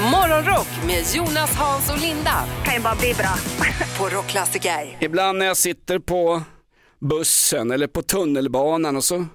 Morgonrock med Jonas, Hans och Linda kan ju bara bli bra. på Rockklassiker. Ibland när jag sitter på bussen eller på tunnelbanan och så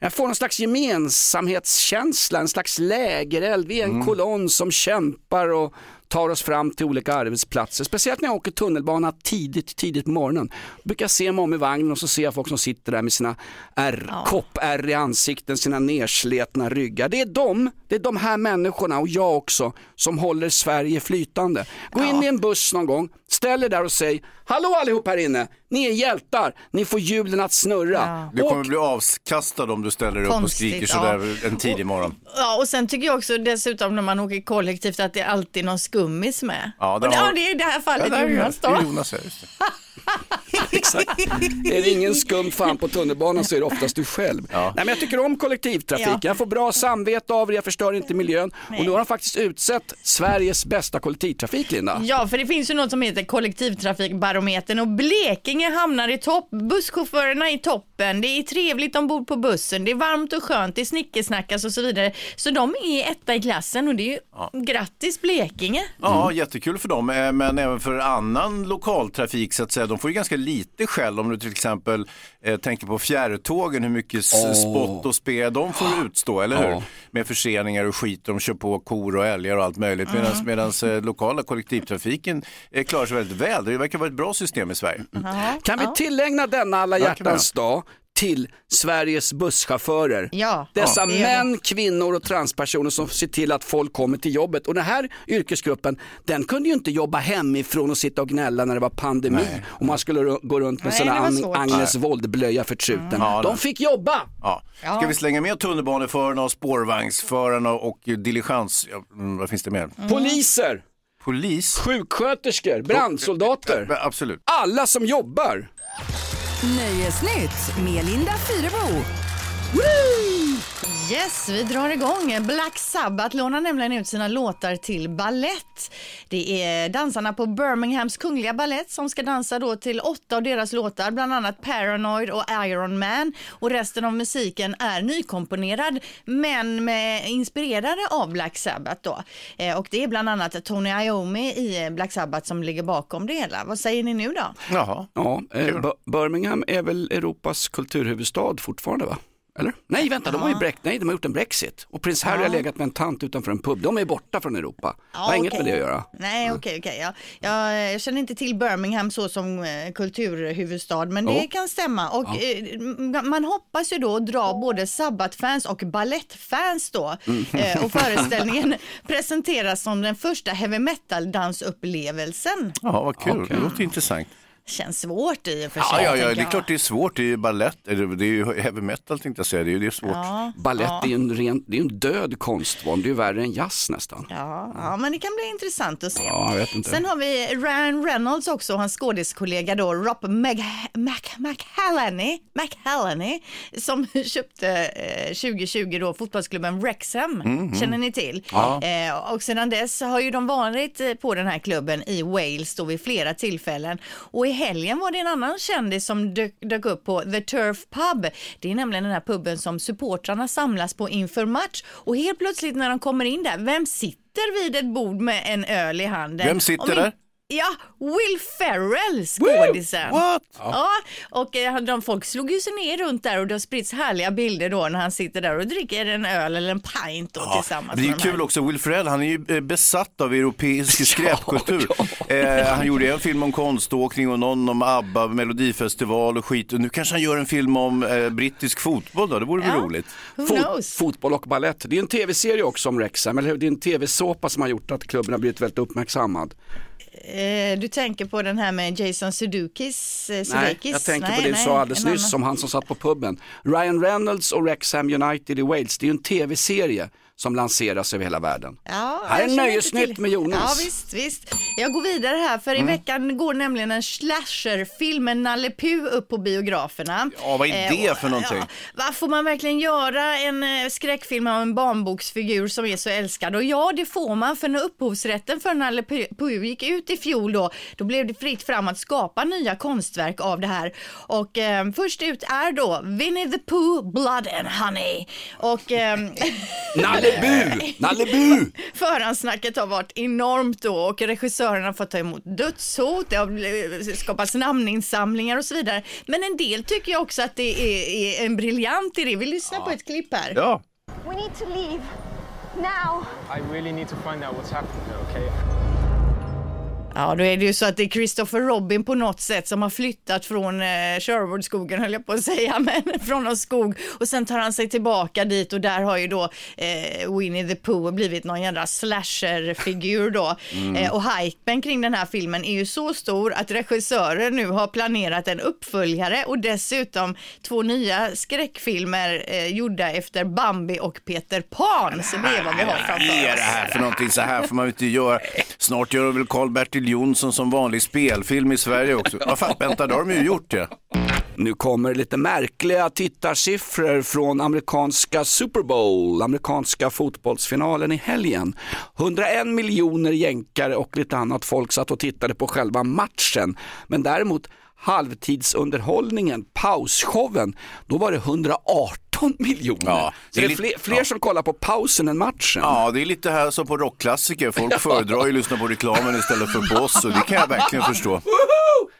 jag får någon slags gemensamhetskänsla, en slags lägereld. Vi är en kolonn som kämpar och tar oss fram till olika arbetsplatser. Speciellt när jag åker tunnelbana tidigt, tidigt på morgonen. Då brukar jag se mig om i vagnen och så ser jag folk som sitter där med sina ärr, koppärr i ansikten, sina nersletna ryggar. Det är de, det är de här människorna och jag också som håller Sverige flytande. Gå in i en buss någon gång, ställ er där och säg Hallå allihop här inne, ni är hjältar, ni får hjulen att snurra. Du kommer Och- bli avkastad om du ställer dig upp och skriker ja. sådär en tidig morgon. Ja, och sen tycker jag också dessutom när man åker kollektivt att det är alltid någon skummis med. Ja, det har- ja, det är i det här fallet är det. Jonas då. Jonas, ja, just det. Exakt. Är det ingen skum fan på tunnelbanan så är det oftast du själv. Nej, men jag tycker om kollektivtrafik, Ja. jag får bra samvete av det, jag förstör inte miljön. Och nu har de faktiskt utsett Sveriges bästa kollektivtrafik Linda. Ja, för det finns ju något som heter kollektivtrafikbarometern och Blekinge hamnar i topp. Busschaufförerna i toppen. Det är trevligt ombord på bussen. Det är varmt och skönt. Det snickesnackas och så vidare. Så de är etta i klassen och det är ju grattis Blekinge. Ja, jättekul för dem, eh, men även för annan lokaltrafik så att säga. De får ju ganska lite skäll om du till exempel eh, tänker på fjärrtågen, hur mycket Åh. spott och spe de får utstå, eller hur? Ja. Med förseningar och skit, de kör på kor och älgar och allt möjligt. Mm. Medan eh, lokala kollektivtrafiken eh, klarar sig väldigt väl. Det verkar vara ett bra system i Sverige. Kan vi tillägna denna alla hjärtans dag till Sveriges busschaufförer? Ja, Dessa vi. män, kvinnor och transpersoner som ser till att folk kommer till jobbet. Och den här yrkesgruppen, den kunde ju inte jobba hemifrån och sitta och gnälla när det var pandemi. Och man skulle gå runt med Nej, svårt. Agn- Agnes Wold-blöja förtruten. Ja, De fick jobba! Ja. Ska vi slänga med tunnelbaneförarna och spårvagnsförarna och diligens, ja, mm, vad finns det mer? Poliser, Polis? sjuksköterskor, brandsoldater. Ja, Absolut. Alla som jobbar. Nöjesnytt med Linda Fyrebo. Yes, vi drar igång. Black Sabbath lånar nämligen ut sina låtar till ballett. Det är dansarna på Birminghams kungliga ballett som ska dansa då till åtta av deras låtar, bland annat Paranoid och Iron Man. Och resten av musiken är nykomponerad, men med, inspirerade av Black Sabbath då. Eh, och det är bland annat Tony Iommi i Black Sabbath som ligger bakom det hela. Vad säger ni nu då? Jaha. Ja, eh, Bir- Birmingham är väl Europas kulturhuvudstad fortfarande va? Eller? Nej, vänta, de har ju break, nej, de har gjort en Brexit. Och prins Harry har legat med en tant utanför en pub. De är borta från Europa. Det har inget okej. med det att göra. Nej, okej, okej. ja. jag, jag känner inte till Birmingham så som eh, kulturhuvudstad, men det Jo. kan stämma. Och eh, m- man hoppas ju då dra både sabbatfans och ballettfans då. Mm. Eh, och föreställningen presenteras som den första heavy metal-dansupplevelsen. Ja, vad kul. Det låter intressant. Känns svårt i och för sig. Ja, ja, ja, det är jag. klart det är svårt. Det är ju ballett, eller det är ju heavy metal tänkte jag säga. Det är ju det är svårt. Ja, Ballett ja. är ju en, ren, det är ju en död konstform, det är ju värre än jazz nästan. Ja, ja, men det kan bli intressant att se. Ja, jag vet inte. Sen har vi Ryan Reynolds också, hans skådiskollega då, Rob McHallany, McHallany, som köpte eh, 2020 då fotbollsklubben Wrexham, känner ni till? Eh, och sedan dess har ju de varit eh, på den här klubben i Wales då vid flera tillfällen. Och i helgen var det en annan kändis som dök, dök upp på The Turf Pub. Det är nämligen den här puben som supportrarna samlas på inför match. Och helt plötsligt när de kommer in där, vem sitter vid ett bord med en öl i handen? Vem sitter Om där? Ja, Will Ferrell, skådisen. What? Ja, och eh, de folk slog ju sig ner runt där och det har spritts härliga bilder då när han sitter där och dricker en öl eller en pint då tillsammans Det är ju med kul också, Will Ferrell han är ju eh, besatt av europeisk skräpkultur. Eh, han gjorde en film om konståkning och någon om ABBA, Melodifestival och skit. Och nu kanske han gör en film om eh, brittisk fotboll då, det vore väl Ja. roligt. Who Fot, fotboll och ballett. Det är en tv-serie också om Wrexham, eller hur? Det är en tv-såpa som har gjort att klubben har blivit väldigt uppmärksammad. Eh, du tänker på den här med Jason Sudeikis? Eh, Nej, jag tänker Nej, på det du nej, sa alldeles nyss annan. som han som satt på puben. Ryan Reynolds och Wrexham United i Wales, det är ju en tv-serie som lanseras över hela världen. Ja, Här är Nöjesnytt med Jonas. Ja, visst, visst. Jag går vidare här, för i veckan går nämligen en slasherfilm med Nalle Puh upp på biograferna. Ja, vad är det för någonting? vad får man verkligen göra en eh, skräckfilm av en barnboksfigur som är så älskad? Och ja, det får man, för när upphovsrätten för Nalle Puh gick ut i fjol då, då blev det fritt fram att skapa nya konstverk av det här. Och eh, först ut är då Winnie the Pooh, Blood and Honey. Och ehm, Nalle Bu! Nalle Bu! Förhandsnacket har varit enormt då och regissören har fått ta emot dödshot, det har skapats namninsamlingar och så vidare. Men en del tycker jag också att det är, är en briljant idé. Vi lyssnar på ett klipp här. Ja. We need to leave. Now. I really need to find out what's happening there, okay? Ja, då är det ju så att det är Christopher Robin på något sätt som har flyttat från eh, Sherwoodskogen höll jag på att säga, men från någon skog och sen tar han sig tillbaka dit och där har ju då eh, Winnie the Pooh blivit någon jädra slasherfigur då. Eh, och hypen kring den här filmen är ju så stor att regissören nu har planerat en uppföljare och dessutom två nya skräckfilmer eh, gjorda efter Bambi och Peter Pan. Så det är vad vi har framför Vad är det oss. här för någonting? Så här får man ju inte göra. Snart gör väl Karl-Bertil Jonsson som vanlig spelfilm i Sverige också. Vad fan, vänta, då har de ju gjort det. Nu kommer lite märkliga tittarsiffror från amerikanska Super Bowl, amerikanska fotbollsfinalen i helgen. 101 miljoner jänkare och lite annat folk satt och tittade på själva matchen. Men däremot halvtidsunderhållningen, pausshowen, då var det 118 miljoner. Ja, det det är är fler, fler ja. som kollar på pausen än matchen. Ja, det är lite här som på rockklassiker. Folk föredrar ju att lyssna på reklamen istället för på oss och det kan jag verkligen förstå.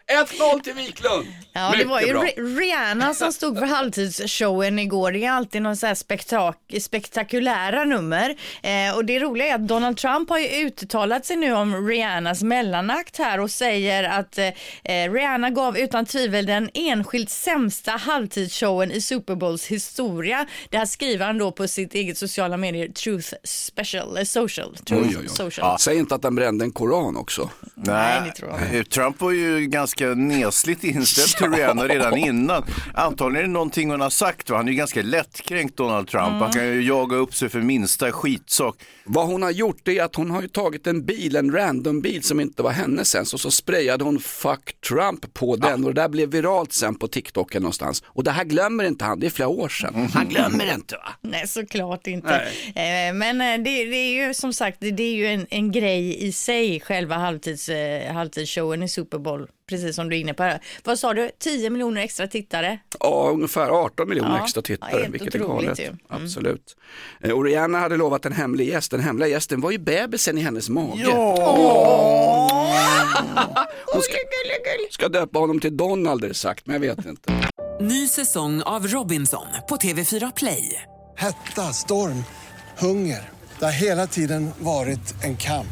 Woho! 1-0 till Wiklund! Ja, Mycket det var ju bra. Rihanna som stod för halvtidsshowen igår. Det är alltid någon så här spektak- spektakulära nummer. Eh, och det roliga är att Donald Trump har ju uttalat sig nu om Rihannas mellanakt här och säger att eh, Rihanna gav utan tvivel den enskilt sämsta halvtidsshowen i Super Bowls historia. Det här skriver han då på sitt eget sociala medier, Truth Special, eh, Social. Truth Oj, oj, oj. Social. Säg inte att han brände en koran också. Nej, det tror jag Eh, Trump var ju ganska nesligt inställd till Rihanna redan innan. Antagligen är det någonting hon har sagt. Va? Han är ju ganska lättkränkt Donald Trump. Han kan ju jaga upp sig för minsta skitsak. Vad hon har gjort är att hon har ju tagit en bil, en random bil som inte var hennes ens och så sprayade hon fuck Trump på den och det där blev viralt sen på TikTok eller någonstans. Och det här glömmer inte han, det är flera år sedan. Han glömmer det inte va? Nej, såklart inte. Eh, Men eh, det, det är ju som sagt, det, är ju en, en grej i sig, själva halvtids, eh, halvtidsshowen i Super Bowl. Precis som du är inne på. här. Vad sa du? 10 miljoner extra tittare? Ja, ungefär 18 miljoner Ja, extra ja, tittare, helt vilket är galet. Mm. Absolut. Och Rihanna hade lovat en hemlig gäst, den hemliga gästen var ju bebisen i hennes mage. Hon ska, ska döpa honom till Donald är det sagt, men jag vet inte. Ny säsong av Robinson på TV4 Play. Hetta, storm, hunger. Det har hela tiden varit en kamp.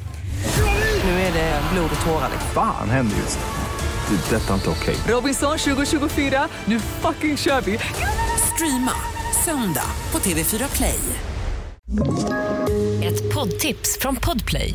Nu är det blod och tårar. Fan händer just nu. Det. är Detta är inte okej. Robinson 2024, nu fucking kör vi! Streama söndag på TV4 Play. Ett poddtips från Podplay.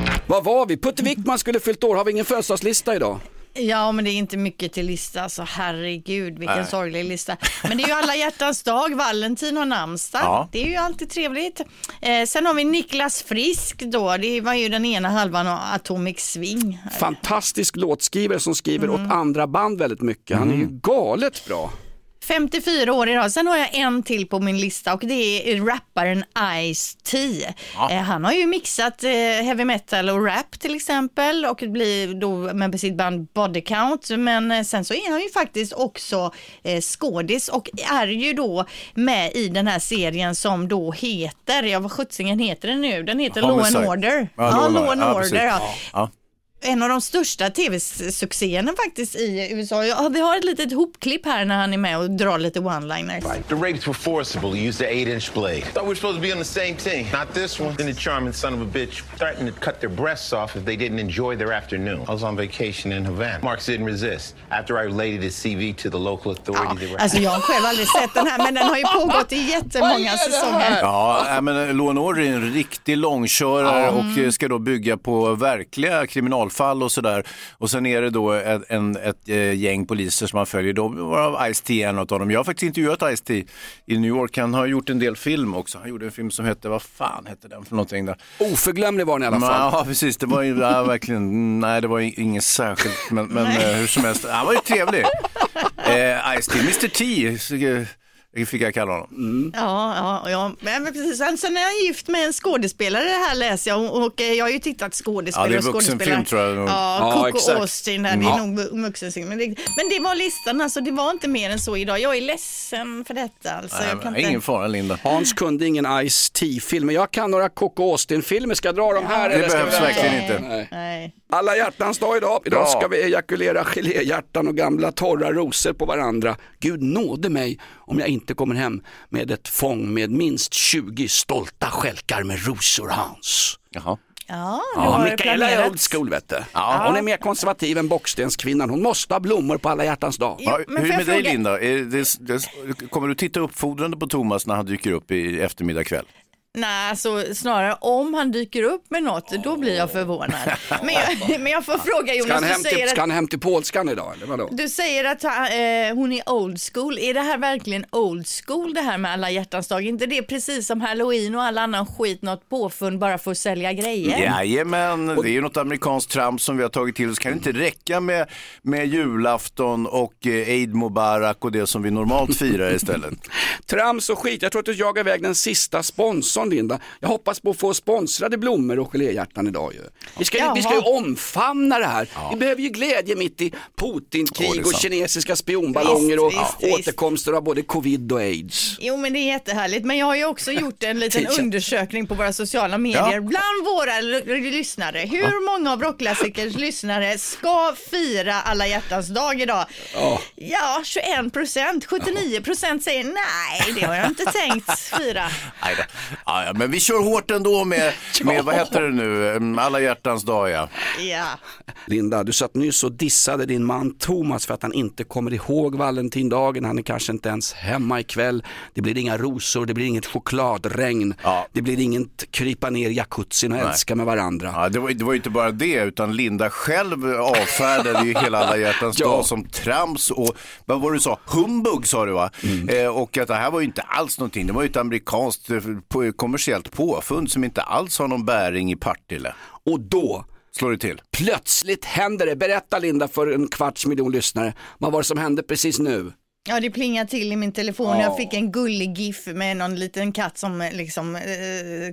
Vad var vi? Putte Wickman skulle fyllt år, har vi ingen födelsedagslista idag? Ja, men det är inte mycket till lista, så herregud vilken sorglig lista. Men det är ju alla hjärtans dag, Valentin har namnsdag. Ja. Det är ju alltid trevligt. Eh, sen har vi Niklas Frisk då, det var ju den ena halvan av Atomic Swing. Fantastisk låtskrivare som skriver åt andra band väldigt mycket. Han är ju galet bra. 54 år idag. Sen har jag en till på min lista och det är rapparen Ice-T. Eh, han har ju mixat eh, heavy metal och rap till exempel och blir då med sitt band Body Count. Men eh, sen så är han ju faktiskt också skådis och är ju då med i den här serien som då heter, ja vad sjuttsingen heter den nu? Den heter Law and. Order. Ja, Law and Order. Ja, Order. ja. Ja. en av de största tv-succéerna faktiskt i USA. Ja, vi har ett litet hopklipp här när han är med och drar lite one-liners. The rapes were forcible. He used an eight-inch blade. Thought we were supposed to be on the same team. Not this one. Then the charming son of a bitch threatened to cut their breasts off if they didn't enjoy their afternoon. I was on vacation in Havana. Marks didn't resist. After I related his CV to the local authorities, they were... Alltså jag har själv aldrig sett den här men den har ju pågått i jättemånga säsonger. Ja, jag men Leonor är en riktig långkörare och eh, ska då bygga på verkliga kriminalfall och sådär. Och sen är det då ett, en, ett eh, gäng poliser som man följer, då varav Ice-T en av dem. Jag har faktiskt intervjuat Ice-T i New York. Han har gjort en del film också. Han gjorde en film som hette, vad fan hette den för någonting där? Oförglömlig var den i alla fall. Ja, precis. Det var ju ja, verkligen, nej det var inget särskilt, men, men eh, hur som helst, han var ju trevlig. Eh, Ice-T, Mr T, eh, fick jag kalla honom. Ja, ja, ja. Men precis. Sen, sen är jag gift med en skådespelare här läser jag och, och eh, jag har ju tittat skådespelare Ja, det är och vuxenfilm, skådespelare. tror jag nog. Ja, Ja, Coco exakt. Austin där, det är Ja. nog vu- vuxenfilm. Men det, men det var listan alltså, det var inte mer än så idag. Jag är ledsen för detta alltså. Nej, jag kan inte... ingen fara Linda. Hans kunde ingen Ice-T-film, men jag kan några Coco Austin-filmer. Ska jag dra dem här? Det eller ska behövs vi- verkligen Nej, inte. Nej. Nej. Alla hjärtans dag idag. Idag Ja. ska vi ejakulera geléhjärtan och gamla torra rosor på varandra. Gud nåde mig om jag inte kommer hem med ett fång med minst 20 stolta stjälkar med rosor Hans. Jaha. Ja, Ja, Mikaela är old school vet du. Hon är mer konservativ än bockstenskvinnan. Hon måste ha blommor på alla hjärtans dag. Ja, Ja, men hur är det med dig Linda? Är det, det, kommer du titta uppfordrande på Thomas när han dyker upp i eftermiddag kväll? Nej, alltså snarare om han dyker upp med något, då blir jag förvånad. Men jag, men jag får fråga Ska Jonas, han, du hem säger till, att ska han hem till polskan idag eller vadå? Du säger att han, eh, hon är old school. Är det här verkligen old school det här med alla hjärtans dag? Är inte det precis som halloween och all annan skit något påfund bara för att sälja grejer? Jajamän, det är ju något amerikanskt trams som vi har tagit till oss. Kan det inte räcka med, med julafton och eh, Eid Mubarak och det som vi normalt firar istället? Trams och skit, jag tror att du jagar iväg den sista sponsorn Linda. Jag hoppas på att få sponsrade blommor och geléhjärtan idag ju. Vi ska, ju- vi ska ju omfamna det här. Vi behöver ju glädje mitt i Ja, Putin-krig och kinesiska spionballonger och Visst, visst, återkomster av både covid och aids. Jo men det är jättehärligt, men jag har ju också gjort en liten undersökning på våra sociala medier bland våra lyssnare. Hur många av Rockklassikers lyssnare ska fira alla hjärtans dag idag? Ja, 21 procent, 79 procent säger nej, det har jag inte tänkt fira. Nej. Ja, ja, men vi kör hårt ändå med, med vad heter det nu, Mm, alla hjärtans dag ja. Ja. Linda, du satt nyss och dissade din man Thomas för att han inte kommer ihåg Valentindagen. Han är kanske inte ens hemma ikväll. Det blir inga rosor, det blir inget chokladregn. Ja. Det blir inget krypa ner i jacuzzin och älska med varandra. Ja, det, var, det var ju inte bara det, utan Linda själv avfärdade ju hela alla hjärtans Ja. dag som trams och vad var det du sa, humbug sa du va? Eh, och att det här var ju inte alls någonting, det var ju ett amerikanskt eh, på- kommersiellt påfund som inte alls har någon bäring i Partille. Och då Slår det till? Plötsligt händer det. Berätta Linda för en kvarts miljon lyssnare. Vad var det som hände precis nu? Ja, det plingar till i min telefon. Ja. Jag fick en gullig GIF med någon liten katt som eh, liksom eh,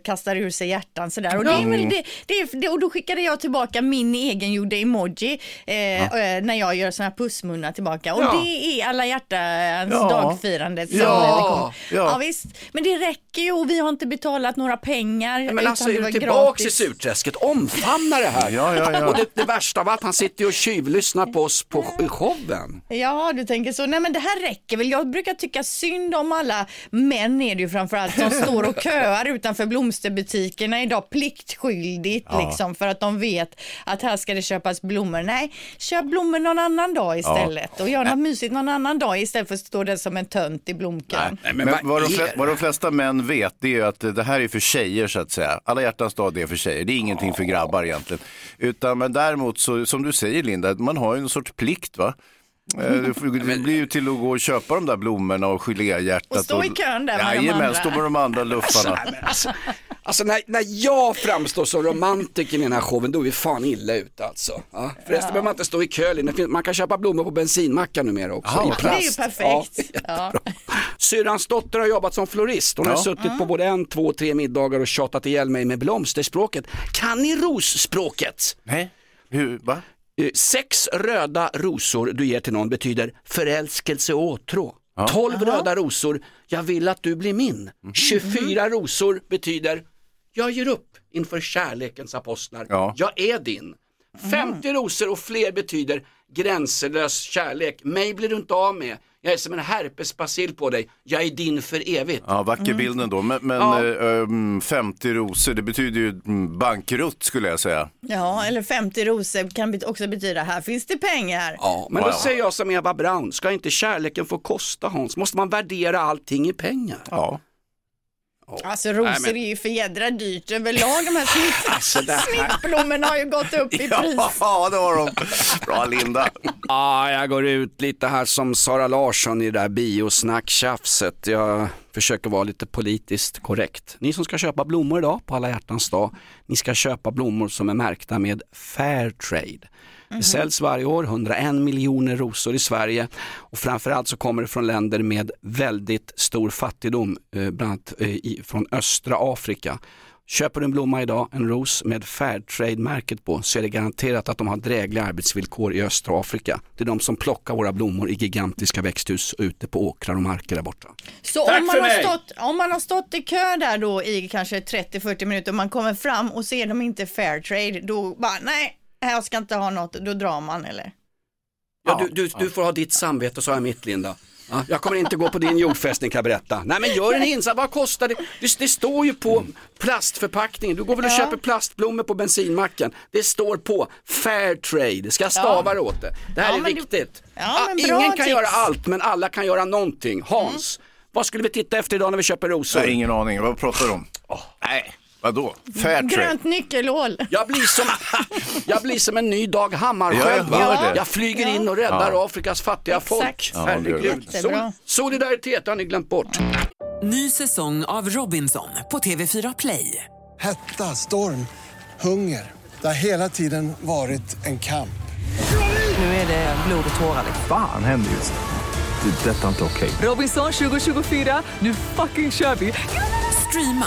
kastar ur sig hjärtan sådär. Och, det väl det, det, det, och då skickade jag tillbaka min egengjorda emoji eh, eh, när jag gör sådana här pussmunnar tillbaka. Och Ja. det är alla hjärtans Ja. dagfirandet. som Ja. Ja. ja visst, men det räcker ju och vi har inte betalat några pengar. Men utan alltså det är var du tillbaks i surträsket, omfamna det här. Ja, ja, ja. Och det, det värsta av allt, han sitter och tjuvlyssnar på oss på showen. Ja, du tänker så. Nej, men det här räcker väl. Jag brukar tycka synd om alla män är det ju framförallt som står och köar utanför blomsterbutikerna idag pliktskyldigt liksom för att de vet att här ska det köpas blommor. Nej, köp blommor någon annan dag istället och gör något mysigt någon annan dag istället för att stå där som en tönt i blomkön. Nej, Men, men vad de flesta, vad de flesta män vet det är ju att det här är för tjejer så att säga. Alla hjärtans dag det är för tjejer, det är ingenting för grabbar egentligen. Utan men däremot så, som du säger Linda, man har ju en sorts plikt va. Eh, Det blir ju till att gå och köpa de där blommorna och geléhjärtat. Och stå i kön där med de Jajamän, andra. stå med de andra luffarna. Alltså, alltså när, när jag framstår som romantiker i den här showen, då är vi fan illa ute alltså. Ja. Förresten behöver man inte stå i kö. Det finns- man kan köpa blommor på bensinmackar numera också. Ja, i det Det är ju plast. perfekt. Ja, Ja. Syrrans dotter har jobbat som florist. Hon har Ja. suttit på både en, två, tre middagar och tjatat ihjäl mig med blomsterspråket. Kan ni rosspråket? Nej, hur, va? Eh, Sex röda rosor du ger till någon betyder förälskelse och åtrå. 12 röda rosor, jag vill att du blir min. 24 rosor betyder jag ger upp inför kärlekens apostlar. Ja. Jag är din. 50 rosor och fler betyder gränslös kärlek. Mig blir du inte av med. Jag är som en herpesbacill på dig. Jag är din för evigt. Ja, vacker bild ändå. Men, men Ja. eh, um, 50 rosor, det betyder ju mm, bankrutt skulle jag säga. Ja, eller 50 rosor kan också betyda här finns det pengar. Ja, men då säger jag som Eva Braun, ska inte kärleken få kosta Hans? Måste man värdera allting i pengar? Ja. Alltså rosor Nej, men- är ju för jädra dyrt överlag. De här snitt, Alltså, här- snittblommorna har ju gått upp i pris. Ja, det har de. Bra Linda. Ja, jag går ut lite här som Sara Larsson i det där biosnacktjafset. Jag försöker vara lite politiskt korrekt. Ni som ska köpa blommor idag på alla hjärtans dag, ni ska köpa blommor som är märkta med Fairtrade. Det säljs varje år 101 miljoner rosor i Sverige och framförallt så kommer det från länder med väldigt stor fattigdom, eh, bland annat eh, från östra Afrika. Köper du en blomma idag, en ros med Fairtrade-märket på, så är det garanterat att de har drägliga arbetsvillkor i östra Afrika. Det är de som plockar våra blommor i gigantiska växthus ute på åkrar och marker där borta. Så Tack om man, har stått, om man har stått i kö där då i kanske 30-40 minuter och man kommer fram och ser dem inte fair trade, då bara nej, jag ska inte ha något, då drar man eller? Ja, du, du, du får ha ditt samvete så har jag mitt Linda. Ja, jag kommer inte gå på din jordfästning kan jag berätta. Nej men gör en insats, vad kostar det? Det, det står ju på plastförpackningen, du går väl och Ja. köper plastblommor på bensinmacken. Det står på fair trade, ska jag stava det åt det. Det här Ja, är du- viktigt. Ja, Ah, ingen kan tips. göra allt men alla kan göra någonting. Hans, vad skulle vi titta efter idag när vi köper rosor? Nej, ingen aning. Vad pratar du om? Nej, vadå? Fair trade. Grönt nyckelhål. Jag blir som, jag blir som en ny Dag Ja, Hammarskjöld. jag va? hör det. Jag flyger in och räddar Afrikas fattiga Exakt. folk. Ja, det gör du. Herregud. Jättebra. Sol, solidaritet har ni glömt bort. Ny säsong av Robinson på TV4 Play. Hetta, storm, hunger. Det har hela tiden varit en kamp. Nu är det blod och tårar. Fan händer just det. Det är detta inte okej. Robinson 2024, nu fucking kör vi! Streama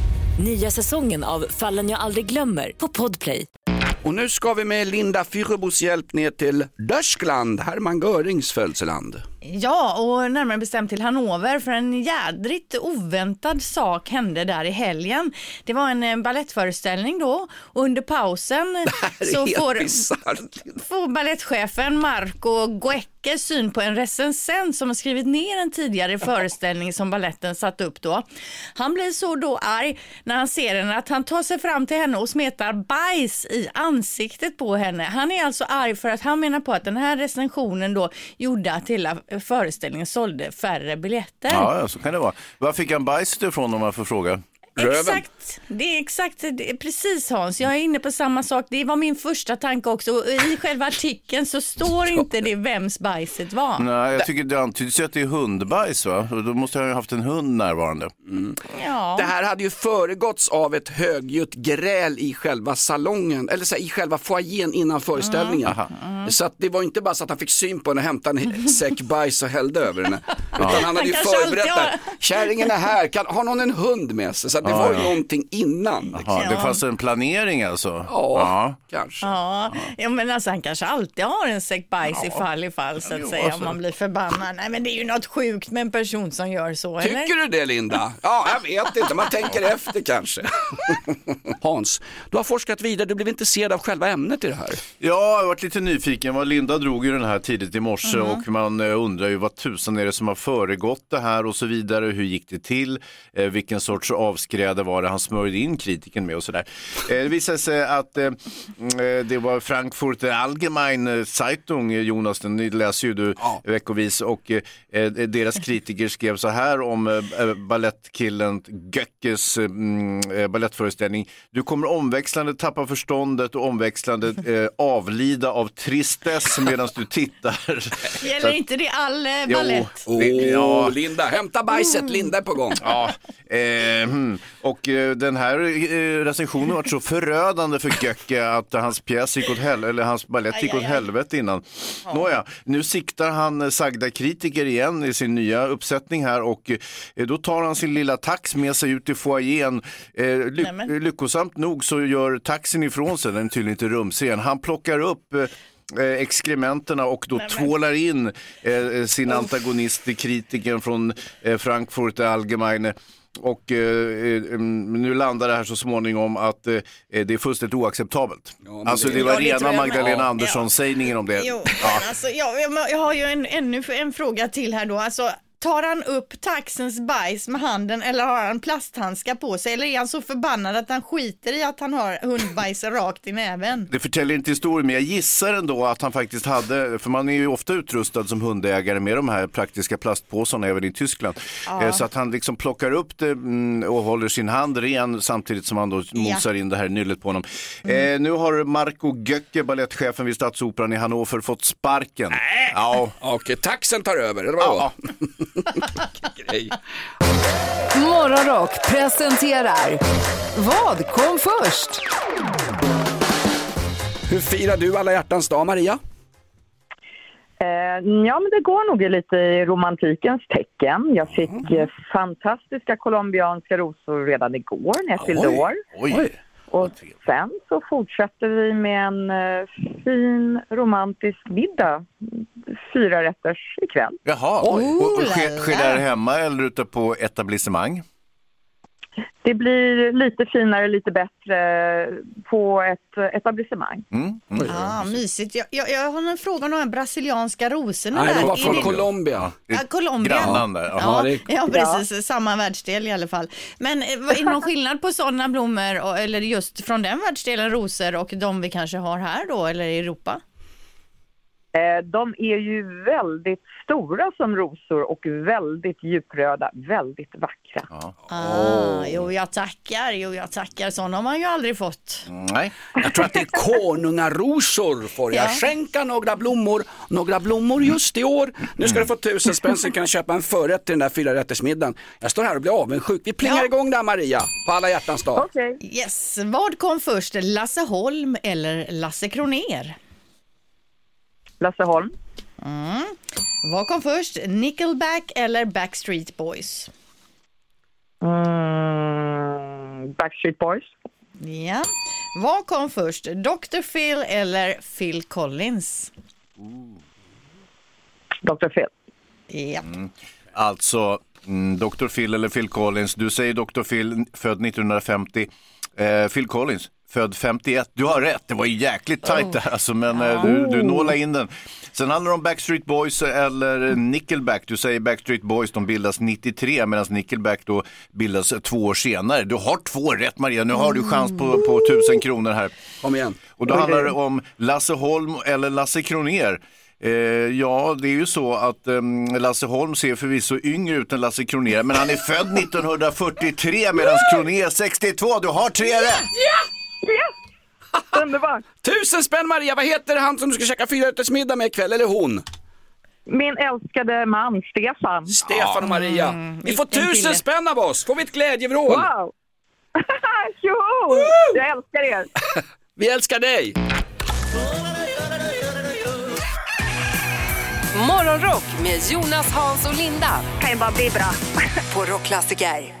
Nya säsongen av Fallen jag aldrig glömmer på Podplay. Och nu ska vi med Linda Fyrabos hjälp ner till Deutschland, Hermann Görings födelseland. Ja, och närmare bestämt till Hannover för en jädrigt oväntad sak hände där i helgen. Det var en eh, ballettföreställning då och under pausen så får, bisarrt. får ballettchefen Marco Goecke syn på en recensent som har skrivit ner en tidigare föreställning som balletten satt upp då. Han blir så då arg när han ser henne att han tar sig fram till henne och smetar bajs i ansiktet på henne. Han är alltså arg för att han menar på att den här recensionen då gjorde att hela föreställningen sålde färre biljetter. Ja, så kan det vara. Var fick han bajset ifrån om man får fråga? Röven. Exakt, det är exakt det är precis Hans. Jag är inne på samma sak. Det var min första tanke också. Och I själva artikeln så står inte det vems bajset var. Nej, jag tycker det antyds ju att det är hundbajs va? Och då måste han ju ha haft en hund närvarande. Ja. Det här hade ju föregåtts av ett högljutt gräl i själva salongen, eller så här, i själva foajén innan föreställningen. Så att det var inte bara så att han fick syn på henne, hämtade en säck bajs och hällde över henne. Utan han hade ju Han kanske förberett det. Kärringen är här, kan, har någon en hund med sig? Så att det var ju ja. någonting innan. Liksom. Ja, det fanns en planering alltså? Ja, kanske. Ja, ja, men alltså han kanske alltid har en säck bajs i fall i fall så att jo, säga alltså. om man blir förbannad. Nej men det är ju något sjukt med en person som gör så eller? Tycker du det Linda? Ja, jag vet inte, man tänker efter kanske. Hans, du har forskat vidare, du blev intresserad av själva ämnet i det här. Ja, jag varit lite nyfiken. Vad Linda drog ju den här tidigt i morse och man eh, undrar ju vad tusan är det som har föregått det här och så vidare. Hur gick det till? Eh, vilken sorts avskräde var det han smörjde in kritiken med och sådär. Eh, det visade sig att eh, mm, det var Frankfurt Allgemeine Zeitung, eh, Jonas, den läser ju du Ja. veckovis och eh, deras kritiker skrev så här om eh, ballettkillen Göckes eh, mm, eh, ballettföreställning. Du kommer omväxlande tappa förståndet och omväxlande eh, avlida av tristess medan du tittar. Gäller inte det all eh, Jo, det- ja. Linda, hämta bajset, Linda är på gång. Ja, eh, hmm. Och eh, den här eh, recensionen var så förödande för Göcke att hans pjäs gick åt helvete, eller hans ballett gick åt helvete innan. Nåja, nu siktar han eh, sagda kritiker igen i sin nya uppsättning här och eh, då tar han sin lilla tax med sig ut i foajén. Ly- Nämen. lyckosamt nog så gör taxin ifrån sig, den är tydligen inte rumsren. Han plockar upp eh, exkrementerna och då tvålar in eh, sin antagonist, kritikern från eh, Frankfurt Allgemeine. Och eh, eh, mm, nu landar det här så småningom att eh, det är fullständigt oacceptabelt. men alltså det- det var Ja, rena. Magdalena Ja. Andersson-sägningen om det. Jo, Ja. alltså, jag, jag, jag har ju en, ännu en fråga till här då. Alltså, tar han upp taxens bajs med handen eller har han plasthandskar på sig? Eller är han så förbannad att han skiter i att han har hundbajs rakt i näven? Det förtäljer inte historien, men jag gissar ändå att han faktiskt hade, för man är ju ofta utrustad som hundägare med de här praktiska plastpåsarna även i Tyskland. Ja. Eh, Så att han liksom plockar upp det mm, och håller sin hand ren samtidigt som han då mosar in det här nyllet på honom. Eh, nu har Marco Göcke, ballettchefen vid Stadsoperan i Hannover, fått sparken. Ja. Okej, taxen tar över, eller vadå? Grej. Morgonrock presenterar Vad kom först? Hur firar du alla hjärtans dag, Maria? Eh, ja, men det går nog lite i romantikens tecken. Jag fick eh, fantastiska colombianska rosor redan igår när jag fyllde år. Oj. Och sen så fortsätter vi med en eh, fin romantisk middag. Fyra rätters ikväll. Jaha, och, och, och sker det här hemma eller ute på etablissemang? Det blir lite finare, lite bättre på ett etablissemang. Mm. Mm. Ja, mysigt. Jag, jag, jag har en fråga om de här brasilianska rosorna. Nej, det var från Colombia. Ja, Colombia. Grannan där. Ja, det är- ja, precis. Samma världsdel i alla fall. Men eh, är det någon skillnad på sådana blommor, eller just från den världsdelen, rosor, och de vi kanske har här då, eller i Europa? Eh, De är ju väldigt stora som rosor och väldigt djupröda, väldigt vackra. Ah, Jo, jag tackar, jo, jag tackar. Sådana har man ju aldrig fått. Nej. Jag tror att det är konungarosor. Får jag Ja. skänka några blommor? Några blommor just i år. Nu ska du få tusen spänn så kan du köpa en förrätt till den där fyra rättersmiddagen. Jag står här och blir avundsjuk. Vi plingar Ja. igång där Maria, på alla hjärtans dag. Okej. Yes, vad kom först, Lasse Holm eller Lasse Kroner? Lasse Holm. Mm. Vad kom först, Nickelback eller Backstreet Boys? Mm, Backstreet Boys. Ja. Vad kom först, Dr. Phil eller Phil Collins? Dr. Phil. Ja. Alltså, mm, Dr. Phil eller Phil Collins. Du säger Dr. Phil, född 1950. Eh, Phil Collins, född 51. Du har rätt, det var ju jäkligt tajt där alltså, men eh, du, du nålar in den. Sen handlar det om Backstreet Boys eller Nickelback. Du säger Backstreet Boys, de bildas 93 medan Nickelback då bildas två år senare. Du har två rätt Maria, nu har du chans på, på tusen kronor här. Kom igen. Och då handlar det om Lasse Holm eller Lasse Kroner. Eh, ja, det är ju så att ehm, Lasse Holm ser förvisso yngre ut än Lasse Kroner, men han är född 1943 medan Kroner är 62. Du har tre rätt! Underbart! Tusen spänn Maria, vad heter han som du ska käka fyrarättersmiddag med ikväll, eller hon? Min älskade man, Stefan. Stefan och Maria. Ni får vilken tusen kille. spänn av oss, får vi ett glädjevrål. Wow! Tjoho! Jag älskar er! Vi älskar dig. Morgonrock med Jonas, Hans och Linda. Kan ju bara bli bra. På Rockklassiker.